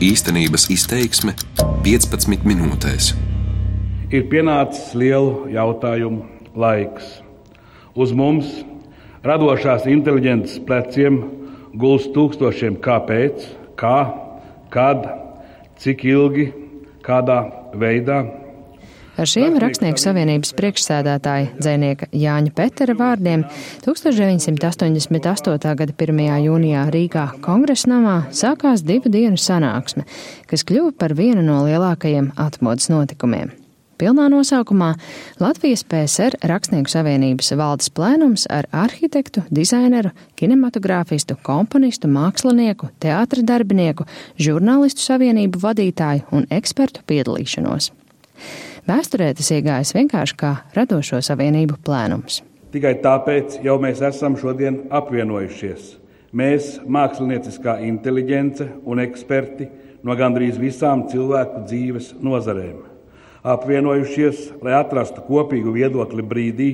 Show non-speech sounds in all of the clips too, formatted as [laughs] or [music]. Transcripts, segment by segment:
Īstenības izteiksme 15 minūtēs. Ir pienācis lielu jautājumu laiks. Uz mums, radošās inteliģences pleciem, gulst tūkstošiem kāpēc, kā, kad, cik ilgi, kādā veidā Ar šiem Rakstnieku savienības priekšsēdētāja dzēnieka Jāņa Petera vārdiem 1988. gada 1. jūnijā Rīgā kongresnamā sākās divu dienu sanāksme, kas kļuva par vienu no lielākajiem atmodas notikumiem. Pilnā nosaukumā Latvijas PSR Rakstnieku savienības valdes plēnums ar arhitektu, dizaineru, kinematogrāfistu, komponistu, mākslinieku, teātra darbinieku, žurnālistu savienību vadītāju un ekspertu piedalīšanos. Vēsturē tas iegājis vienkārši kā radošo savienību plēnums. Tikai tāpēc jau mēs esam šodien apvienojušies. Mēs, mākslinieckā inteligence un eksperti no gandrīz visām cilvēku dzīves nozarēm, apvienojušies, lai atrastu kopīgu viedokli brīdī,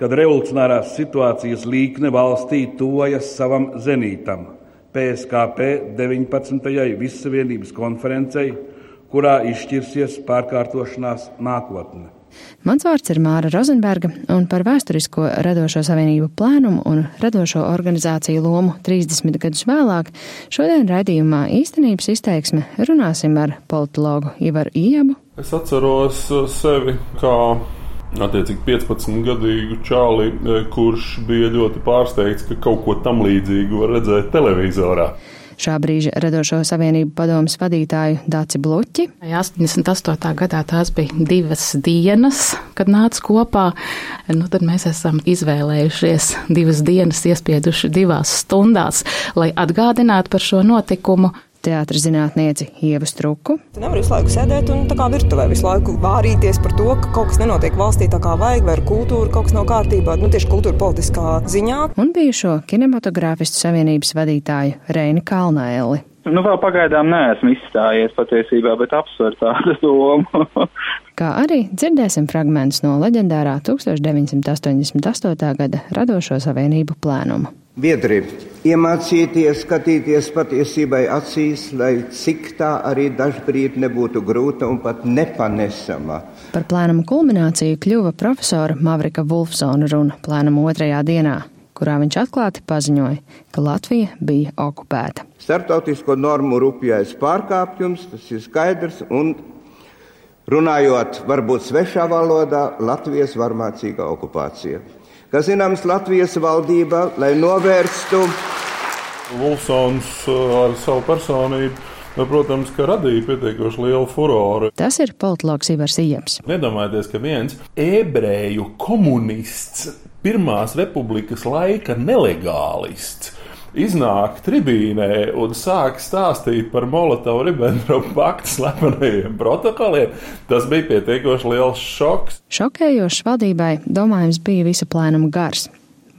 kad revolucionārās situācijas līkne valstī tuvojas savam zenītam, PSKP 19. Vissavienības konferencei kurā izšķirsies pārkārtošanās nākotne. Mans vārds ir Māra Rozenberga, un par vēsturisko radošo savienību plēnumu un radošo organizāciju lomu 30 gadus vēlāk šodien raidījumā īstenības izteiksme runāsim ar politologu Ivaru Iebu. Es atceros sevi kā attiecīgi 15 gadīgu čāli, kurš bija ļoti pārsteigts, ka kaut ko tam līdzīgu var redzēt televizorā šā brīža radošo savienību padomas vadītāju Dāci Bluķi. 88. gadā tās bija divas dienas, kad nāca kopā. Nu, tad mēs esam izvēlējušies divas dienas, iespieduši divās stundās, lai atgādinātu par šo notikumu teātris zinātnieci Ieva Struku. Tu nevari visu laiku sēdēt un tā kā virtuvē visu laiku vārīties par to, ka kaut kas nenotiek valstī tā kā vajag, vai ar kultūru kaut kas nav kārtībā, nu tieši kultūra politiskā ziņā. Un bijušo kinematogrāfistu savienības vadītāju Reini Kalnēli. Nu, vēl pagaidām neesmu izstājies patiesībā, bet apsver tādu [laughs] domu. Kā arī dzirdēsim fragmentus no leģendārā 1988. gada radošo savienību plēnuma. Biedri, iemācīties skatīties patiesībai acīs, lai cik tā arī dažbrīd nebūtu grūta un pat nepanesama. Par plānumu kulmināciju kļuva profesora Mavrika Vulfsona runa plānuma otrajā dienā, kurā viņš atklāti paziņoja, ka Latvija bija okupēta. Startautisko normu rupjais pārkāpjums, tas ir skaidrs, un runājot varbūt svešā valodā, Latvijas varmācīga okupācija ka zināms Latvijas valdība, lai novērstu. Vulsons uh, ar savu personību. Nu, protams, ka radīja pietiekoši lielu furoru. Tas ir politologs Ivars Iems. Iedomājieties, ka viens ebreju komunists, Pirmās republikas laika nelegālists, iznāk tribīnē un sāk stāstīt par Molotovu-Ribbentropu paktu slepenajiem protokoliem, tas bija pietiekoši liels šoks. Šokējošs valdībai, domājams, bija visa plēnuma gars.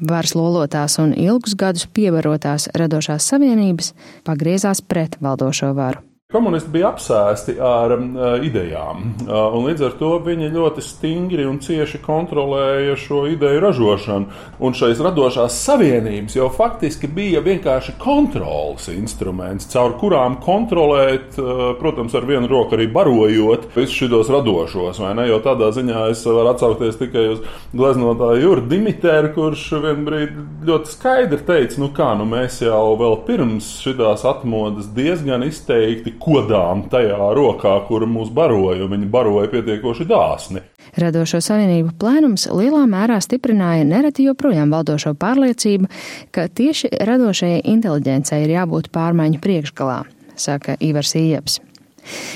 Varas lolotās un ilgus gadus pievarotās radošās savienības pagriezās pret valdošo varu. Komunisti bija apsēsti ar um, uh, idejām, uh, un līdz ar to viņi ļoti stingri un cieši kontrolēja šo ideju ražošanu. Un šais radošās savienības jau faktiski bija vienkārši kontrols instruments, caur kurām kontrolēt, uh, protams, ar vienu roku arī barojot visus šos radošos. Jo tādā ziņā es varu atsaukties tikai uz gleznotāju Jurdu Dimitēru, kurš vienbrīd ļoti skaidri teica, nu kā, nu mēs jau vēl pirms šīs atmodas diezgan izteikti kodām tajā rokā, kura mūs baroja, un viņi baroja pietiekoši dāsni. Radošo savienību plēnums lielā mērā stiprināja nereti joprojām valdošo pārliecību, ka tieši radošajai inteliģencei ir jābūt pārmaiņu priekšgalā, saka Ivars Ieps.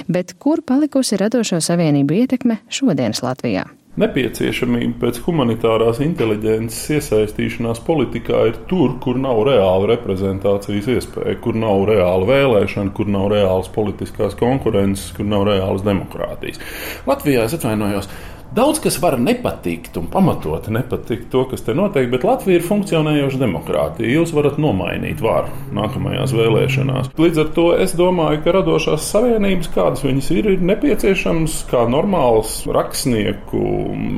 Bet kur palikusi radošo savienību ietekme šodienas Latvijā? Nepieciešamība pēc humanitārās inteliģences iesaistīšanās politikā ir tur, kur nav reāla reprezentācijas iespēja, kur nav reāla vēlēšana, kur nav reālas politiskās konkurences, kur nav reālas demokrātijas. Latvijā es atvainojos. Daudz kas var nepatikt un pamatot nepatikt to, kas te notiek, bet Latvija ir funkcionējoša demokrātija. Jūs varat nomainīt varu nākamajās vēlēšanās. Līdz ar to es domāju, ka radošās savienības, kādas viņas ir, ir nepieciešams kā normāls rakstnieku,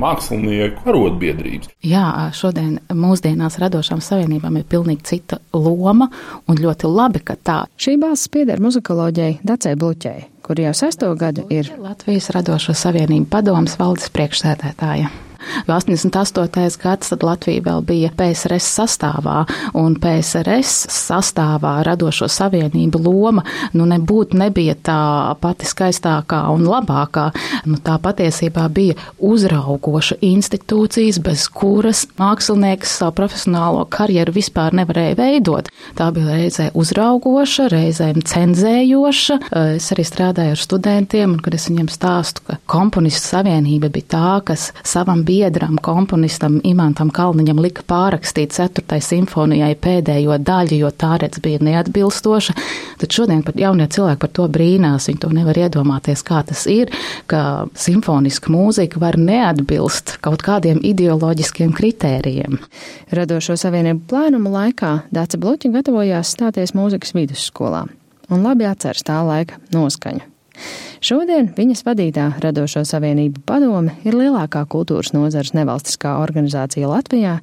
mākslinieku arotbiedrības. Jā, šodien mūsdienās radošām savienībām ir pilnīgi cita loma un ļoti labi, ka tā. Šī balss pieder muzikoloģijai Dacei Bluķei kur jau sesto gadu ir Latvijas Radošo Savienību padomas valdes priekšsēdētāja. Jo 88. gads tad Latvija vēl bija PSRS sastāvā, un PSRS sastāvā radošo savienību loma nu nebūtu nebija tā pati skaistākā un labākā. Nu, tā patiesībā bija uzraugoša institūcijas, bez kuras mākslinieks savu profesionālo karjeru vispār nevarēja veidot. Tā bija reizē uzraugoša, reizēm cenzējoša. Es arī strādāju ar studentiem, un kad es viņiem stāstu, ka komponistu savienība bija tā, kas savam biedram, komponistam Imantam Kalniņam lika pārrakstīt 4. simfonijai pēdējo daļu, jo tā redz bija neatbilstoša. Tad šodien pat jaunie cilvēki par to brīnās. Viņi to nevar iedomāties, kā tas ir, ka simfoniska mūzika var neatbilst kaut kādiem ideoloģiskiem kritērijiem. Radošo savienību plēnuma laikā Dāca Bluķa gatavojās stāties mūzikas vidusskolā un labi atceras tā laika noskaņu. Šodien viņas vadītā Radošo savienību padome ir lielākā kultūras nozares nevalstiskā organizācija Latvijā,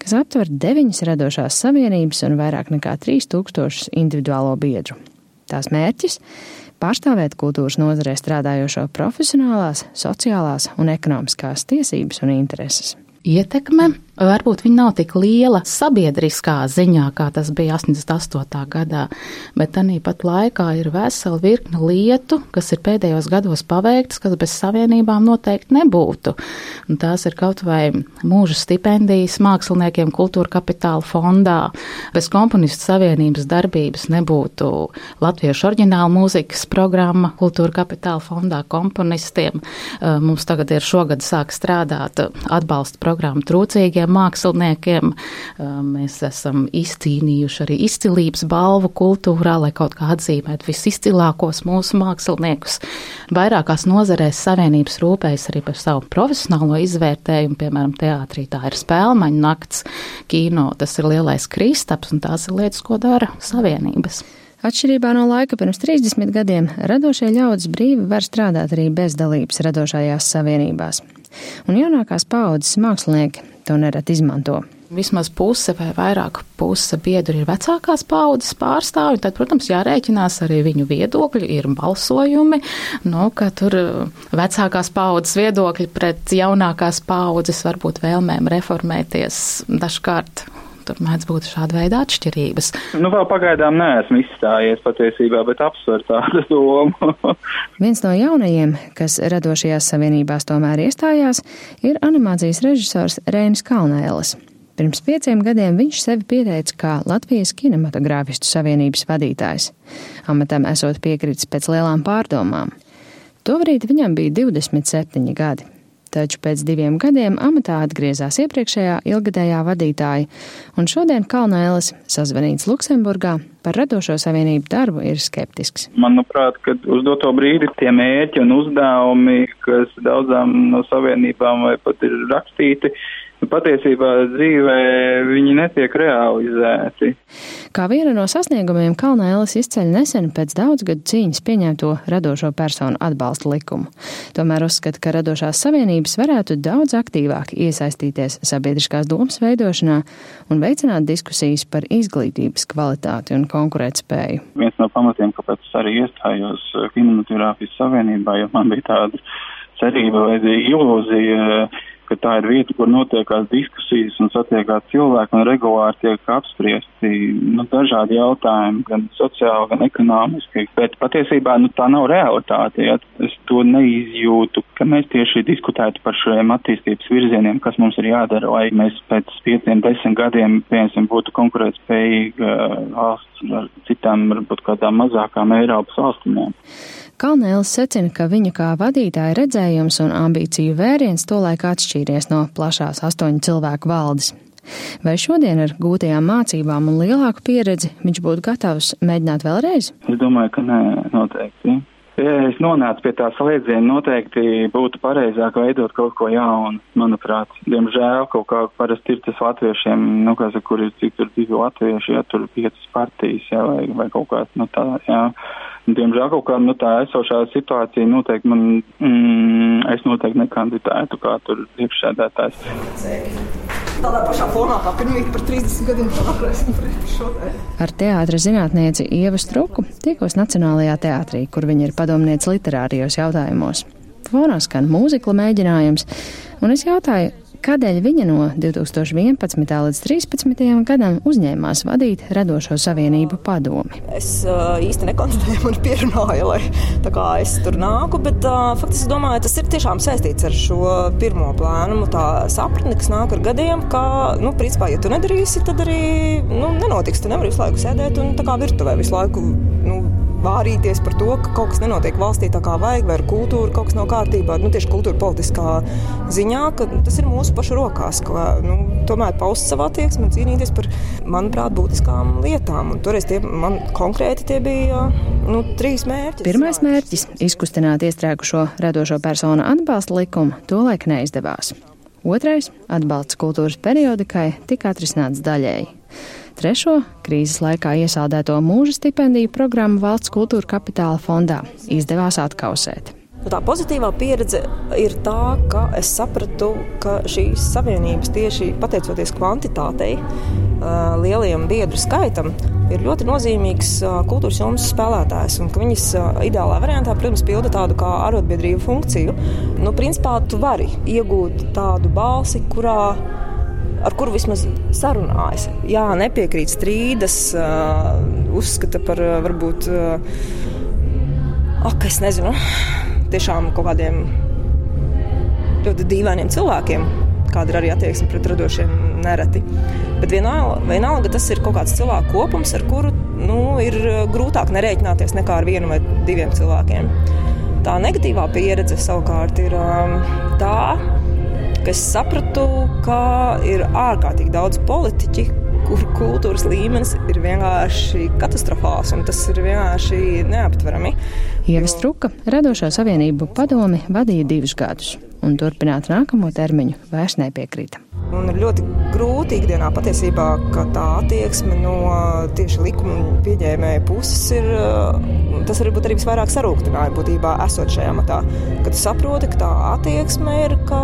kas aptver deviņas radošās savienības un vairāk nekā 3000 individuālo biedru. Tās mērķis - pārstāvēt kultūras nozarē strādājošo profesionālās, sociālās un ekonomiskās tiesības un intereses. Ietekme Varbūt viņa nav tik liela sabiedriskā ziņā, kā tas bija 88. gadā, bet tāpat laikā ir vesela virkne lietu, kas ir pēdējos gados paveiktas, kas bez savienībām noteikti nebūtu. Un tās ir kaut vai mūža stipendijas māksliniekiem kultūra kapitāla fondā. Bez komponistu savienības darbības nebūtu latviešu oriģināla mūzikas programma kultūra kapitāla fondā komponistiem. Mums tagad ir šogad sāk strādāt atbalsta programma trūcīgiem māksliniekiem. Mēs esam izcīnījuši arī izcilības balvu kultūrā, lai kaut kā atzīmētu visizcilākos mūsu māksliniekus. Vairākās nozarēs savienības rūpējas arī par savu profesionālo izvērtējumu, piemēram, teātrī tā ir spēlmaņu nakts, kino, tas ir lielais kristaps un tās ir lietas, ko dara savienības. Atšķirībā no laika pirms 30 gadiem, radošie ļaudis brīvi var strādāt arī bez dalības radošajās savienībās. Un jaunākās paudzes mākslinieki to nereti izmanto. Vismaz puse vai vairāk puse biedru ir vecākās paudzes pārstāvji, tad, protams, jārēķinās arī viņu viedokļi, ir balsojumi, nu, ka tur uh, vecākās paudzes viedokļi pret jaunākās paudzes varbūt vēlmēm reformēties dažkārt tur mēdz būt šāda veida atšķirības. Nu, vēl pagaidām neesmu izstājies patiesībā, bet apsver tādu domu. [laughs] Viens no jaunajiem, kas radošajās savienībās tomēr iestājās, ir animācijas režisors Rēnis Kalnēlis. Pirms pieciem gadiem viņš sevi pieteica kā Latvijas kinematogrāfistu savienības vadītājs. Amatam esot piekritis pēc lielām pārdomām. Tobrīd viņam bija 27 gadi taču pēc diviem gadiem amatā atgriezās iepriekšējā ilgadējā vadītāja, un šodien Kalnēlis, sazvanīts Luksemburgā, par radošo savienību darbu ir skeptisks. Manuprāt, ka uz doto brīdi tie mērķi un uzdevumi, kas daudzām no savienībām vai pat ir rakstīti, patiesībā dzīvē viņi netiek realizēti. Kā viena no sasniegumiem Kalnēlis izceļ nesen pēc daudz gadu cīņas pieņemto radošo personu atbalsta likumu. Tomēr uzskata, ka radošās savienības varētu daudz aktīvāk iesaistīties sabiedriskās domas veidošanā un veicināt diskusijas par izglītības kvalitāti un konkurētspēju. Viens no pamatiem, kāpēc es arī iestājos kinematogrāfijas savienībā, jo man bija tāda cerība vai ilūzija ka tā ir vieta, kur notiekās diskusijas un satiekās cilvēki un regulāri tiek apspriesti nu, dažādi jautājumi, gan sociāli, gan ekonomiski. Bet patiesībā nu, tā nav realitāte. Ja? Es to neizjūtu, ka mēs tieši diskutētu par šiem attīstības virzieniem, kas mums ir jādara, lai mēs pēc pieciem, desmit gadiem, piemēram, būtu konkurētspējīga valsts ar citām, varbūt kādām mazākām Eiropas valstīm. Kalnēlis secina, ka viņa kā vadītāja redzējums un ambīciju vēriens tolaik atšķīries no plašās astoņu cilvēku valdes. Vai šodien ar gūtajām mācībām un lielāku pieredzi viņš būtu gatavs mēģināt vēlreiz? Es domāju, ka nē, noteikti. Ja es nonācu pie tā slēdziena, noteikti būtu pareizāk veidot kaut ko jaunu, manuprāt. Diemžēl kaut kā parasti ir tas latviešiem, nu, kas, kur ir cik tur divi latvieši, ja tur piecas partijas, ja, vai, vai kaut kā, nu, tā, jā. Diemžēl kaut kā, nu, tā esošā situācija noteikti man, mm, es noteikti nekandidētu kā tur priekšsēdētājs. Tādā pašā formā kā pirmie par 30 gadiem pārēsim šodien. Ar teātra zinātnieci Ievu Struku tikos Nacionālajā teātrī, kur viņa ir padomniece literārijos jautājumos. Fonā skan mūzikla mēģinājums, un es jautāju, Kādēļ viņa no 2011. līdz 2013. gadam uzņēmās vadīt Radošo savienību padomi? Es uh, īsti nekonstatēju, man pierunāja, lai kā es tur nāku, bet uh, faktiski domāju, tas ir tiešām saistīts ar šo pirmo plānu. Tā sapratne, kas nāk ar gadiem, ka, nu, principā, ja tu nedarīsi, tad arī nu, nenotiks. Tu nevari visu laiku sēdēt un tā kā virtuvē visu laiku. Nu, vārīties par to, ka kaut kas nenotiek valstī tā kā vajag, vai ar kultūru kaut kas nav kārtībā. Nu, tieši kultūra politiskā ziņā, ka tas ir mūsu pašu rokās. Ka, nu, tomēr paust savu attieksmi un cīnīties par, manuprāt, būtiskām lietām. Un toreiz tie man konkrēti tie bija nu, trīs mērķi. Pirmais mērķis - izkustināt iestrēgušo radošo personu atbalsta likumu, tolaik neizdevās. Otrais - atbalsts kultūras periodikai tika atrisināts daļēji. Trešo krīzes laikā iesaldēto mūža stipendiju programmu valsts kultūra kapitāla fondā izdevās atkausēt. Nu, tā pozitīvā pieredze ir tā, ka es sapratu, ka šīs savienības tieši pateicoties kvantitātei, lielajam biedru skaitam, ir ļoti nozīmīgs kultūras jomas spēlētājs. Viņas ideālā variantā, protams, pilda tādu kā arotbiedrību funkciju. Nu, principā tu vari iegūt tādu balsi, kurā ar kuru vismaz sarunājas. Jā, nepiekrīt strīdas, uzskata par varbūt, ak, es nezinu, tiešām kaut kādiem ļoti dīvainiem cilvēkiem, kāda ir arī attieksme pret radošiem nereti. Bet vienalga, vienalga tas ir kaut kāds cilvēku kopums, ar kuru nu, ir grūtāk nerēķināties nekā ar vienu vai diviem cilvēkiem. Tā negatīvā pieredze savukārt ir tā, ka es sapratu, ka ir ārkārtīgi daudz politiķi, kur kultūras līmenis ir vienkārši katastrofāls, un tas ir vienkārši neaptverami. Ieva Struka radošo savienību padomi vadīja divus gadus, un turpināt nākamo termiņu vairs nepiekrita. Un ir ļoti grūti ikdienā patiesībā, ka tā attieksme no tieši likuma pieņēmēja puses ir. Tas varbūt arī visvairāk sarūktināja būtībā esot šajā matā. Kad saproti, ka tā attieksme ir, ka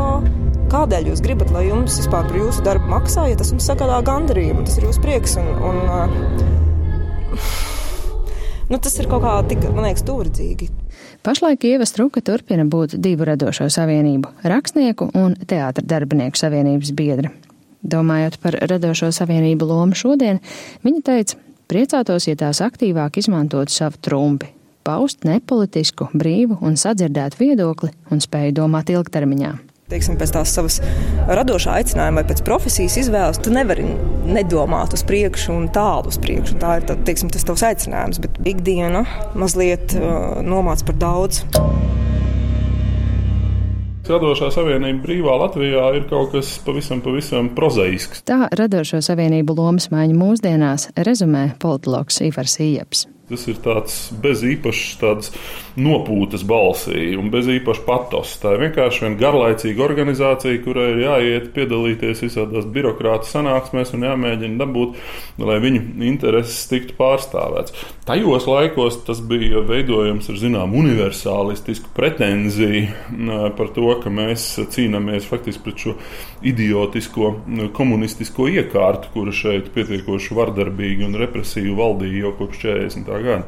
Kādēļ jūs gribat, lai jums vispār par jūsu darbu maksā, ja tas jums sagādā gandarījumu, tas ir jūsu prieks? Un, un, uh, [sighs] nu, tas ir kaut kā tik, man liekas, tūrdzīgi. Pašlaik Ieva Struka turpina būt divu radošo savienību - rakstnieku un teātra darbinieku savienības biedra. Domājot par radošo savienību lomu šodien, viņa teica, priecātos, ja tās aktīvāk izmantotu savu trumpi, paust nepolitisku, brīvu un sadzirdētu viedokli un spēju domāt ilgtermiņā. Teiksim, pēc tās savas radošā aicinājuma vai pēc profesijas izvēles, tu nevari nedomāt uz priekšu un tālu uz priekšu. Tā ir tā, teiksim, tas tavs aicinājums, bet ikdiena mazliet uh, nomāc par daudz. Radošā savienība brīvā Latvijā ir kaut kas pavisam, pavisam prozaisks. Tā radošo savienību lomas maiņa mūsdienās rezumē politologs Ivars Ieps. Tas ir tāds bez īpašas nopūtas balsī un bez īpaša patos. Tā ir vienkārši viena garlaicīga organizācija, kurai ir jāiet piedalīties visādās birokrāta sanāksmēs un jāmēģina dabūt, lai viņu intereses tiktu pārstāvēts. Tajos laikos tas bija veidojams ar zināmu universālistisku pretenziju par to, ka mēs cīnāmies faktiski pret šo idiotisko komunistisko iekārtu, kura šeit pietiekoši vardarbīgi un represīvi valdīja jau kopš 40 gada.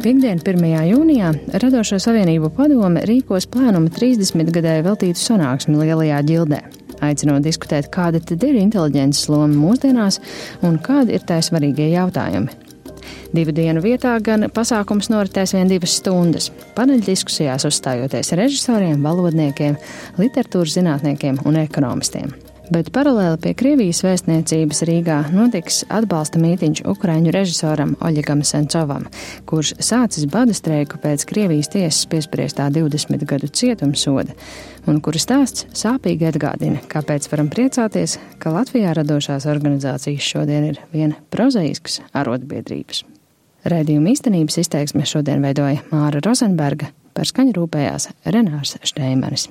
Piektdien, 1. jūnijā, Radošo savienību padome rīkos plānuma 30 gadēju veltītu sanāksmi Lielajā ģildē, aicinot diskutēt, kāda tad ir inteliģences loma mūsdienās un kādi ir tā svarīgie jautājumi. Divu dienu vietā gan pasākums noritēs vien divas stundas. Paneļdiskusijās uzstājoties režisoriem, valodniekiem, literatūras zinātniekiem un ekonomistiem bet paralēli pie Krievijas vēstniecības Rīgā notiks atbalsta mītiņš Ukraiņu režisoram Oļegam Sencovam, kurš sācis bada streiku pēc Krievijas tiesas piespriestā 20 gadu cietumsoda, un kura stāsts sāpīgi atgādina, kāpēc varam priecāties, ka Latvijā radošās organizācijas šodien ir viena prozaisks arotbiedrības. Raidījuma īstenības izteiksme šodien veidoja Māra Rozenberga, par skaņu rūpējās Renārs Šteimenis.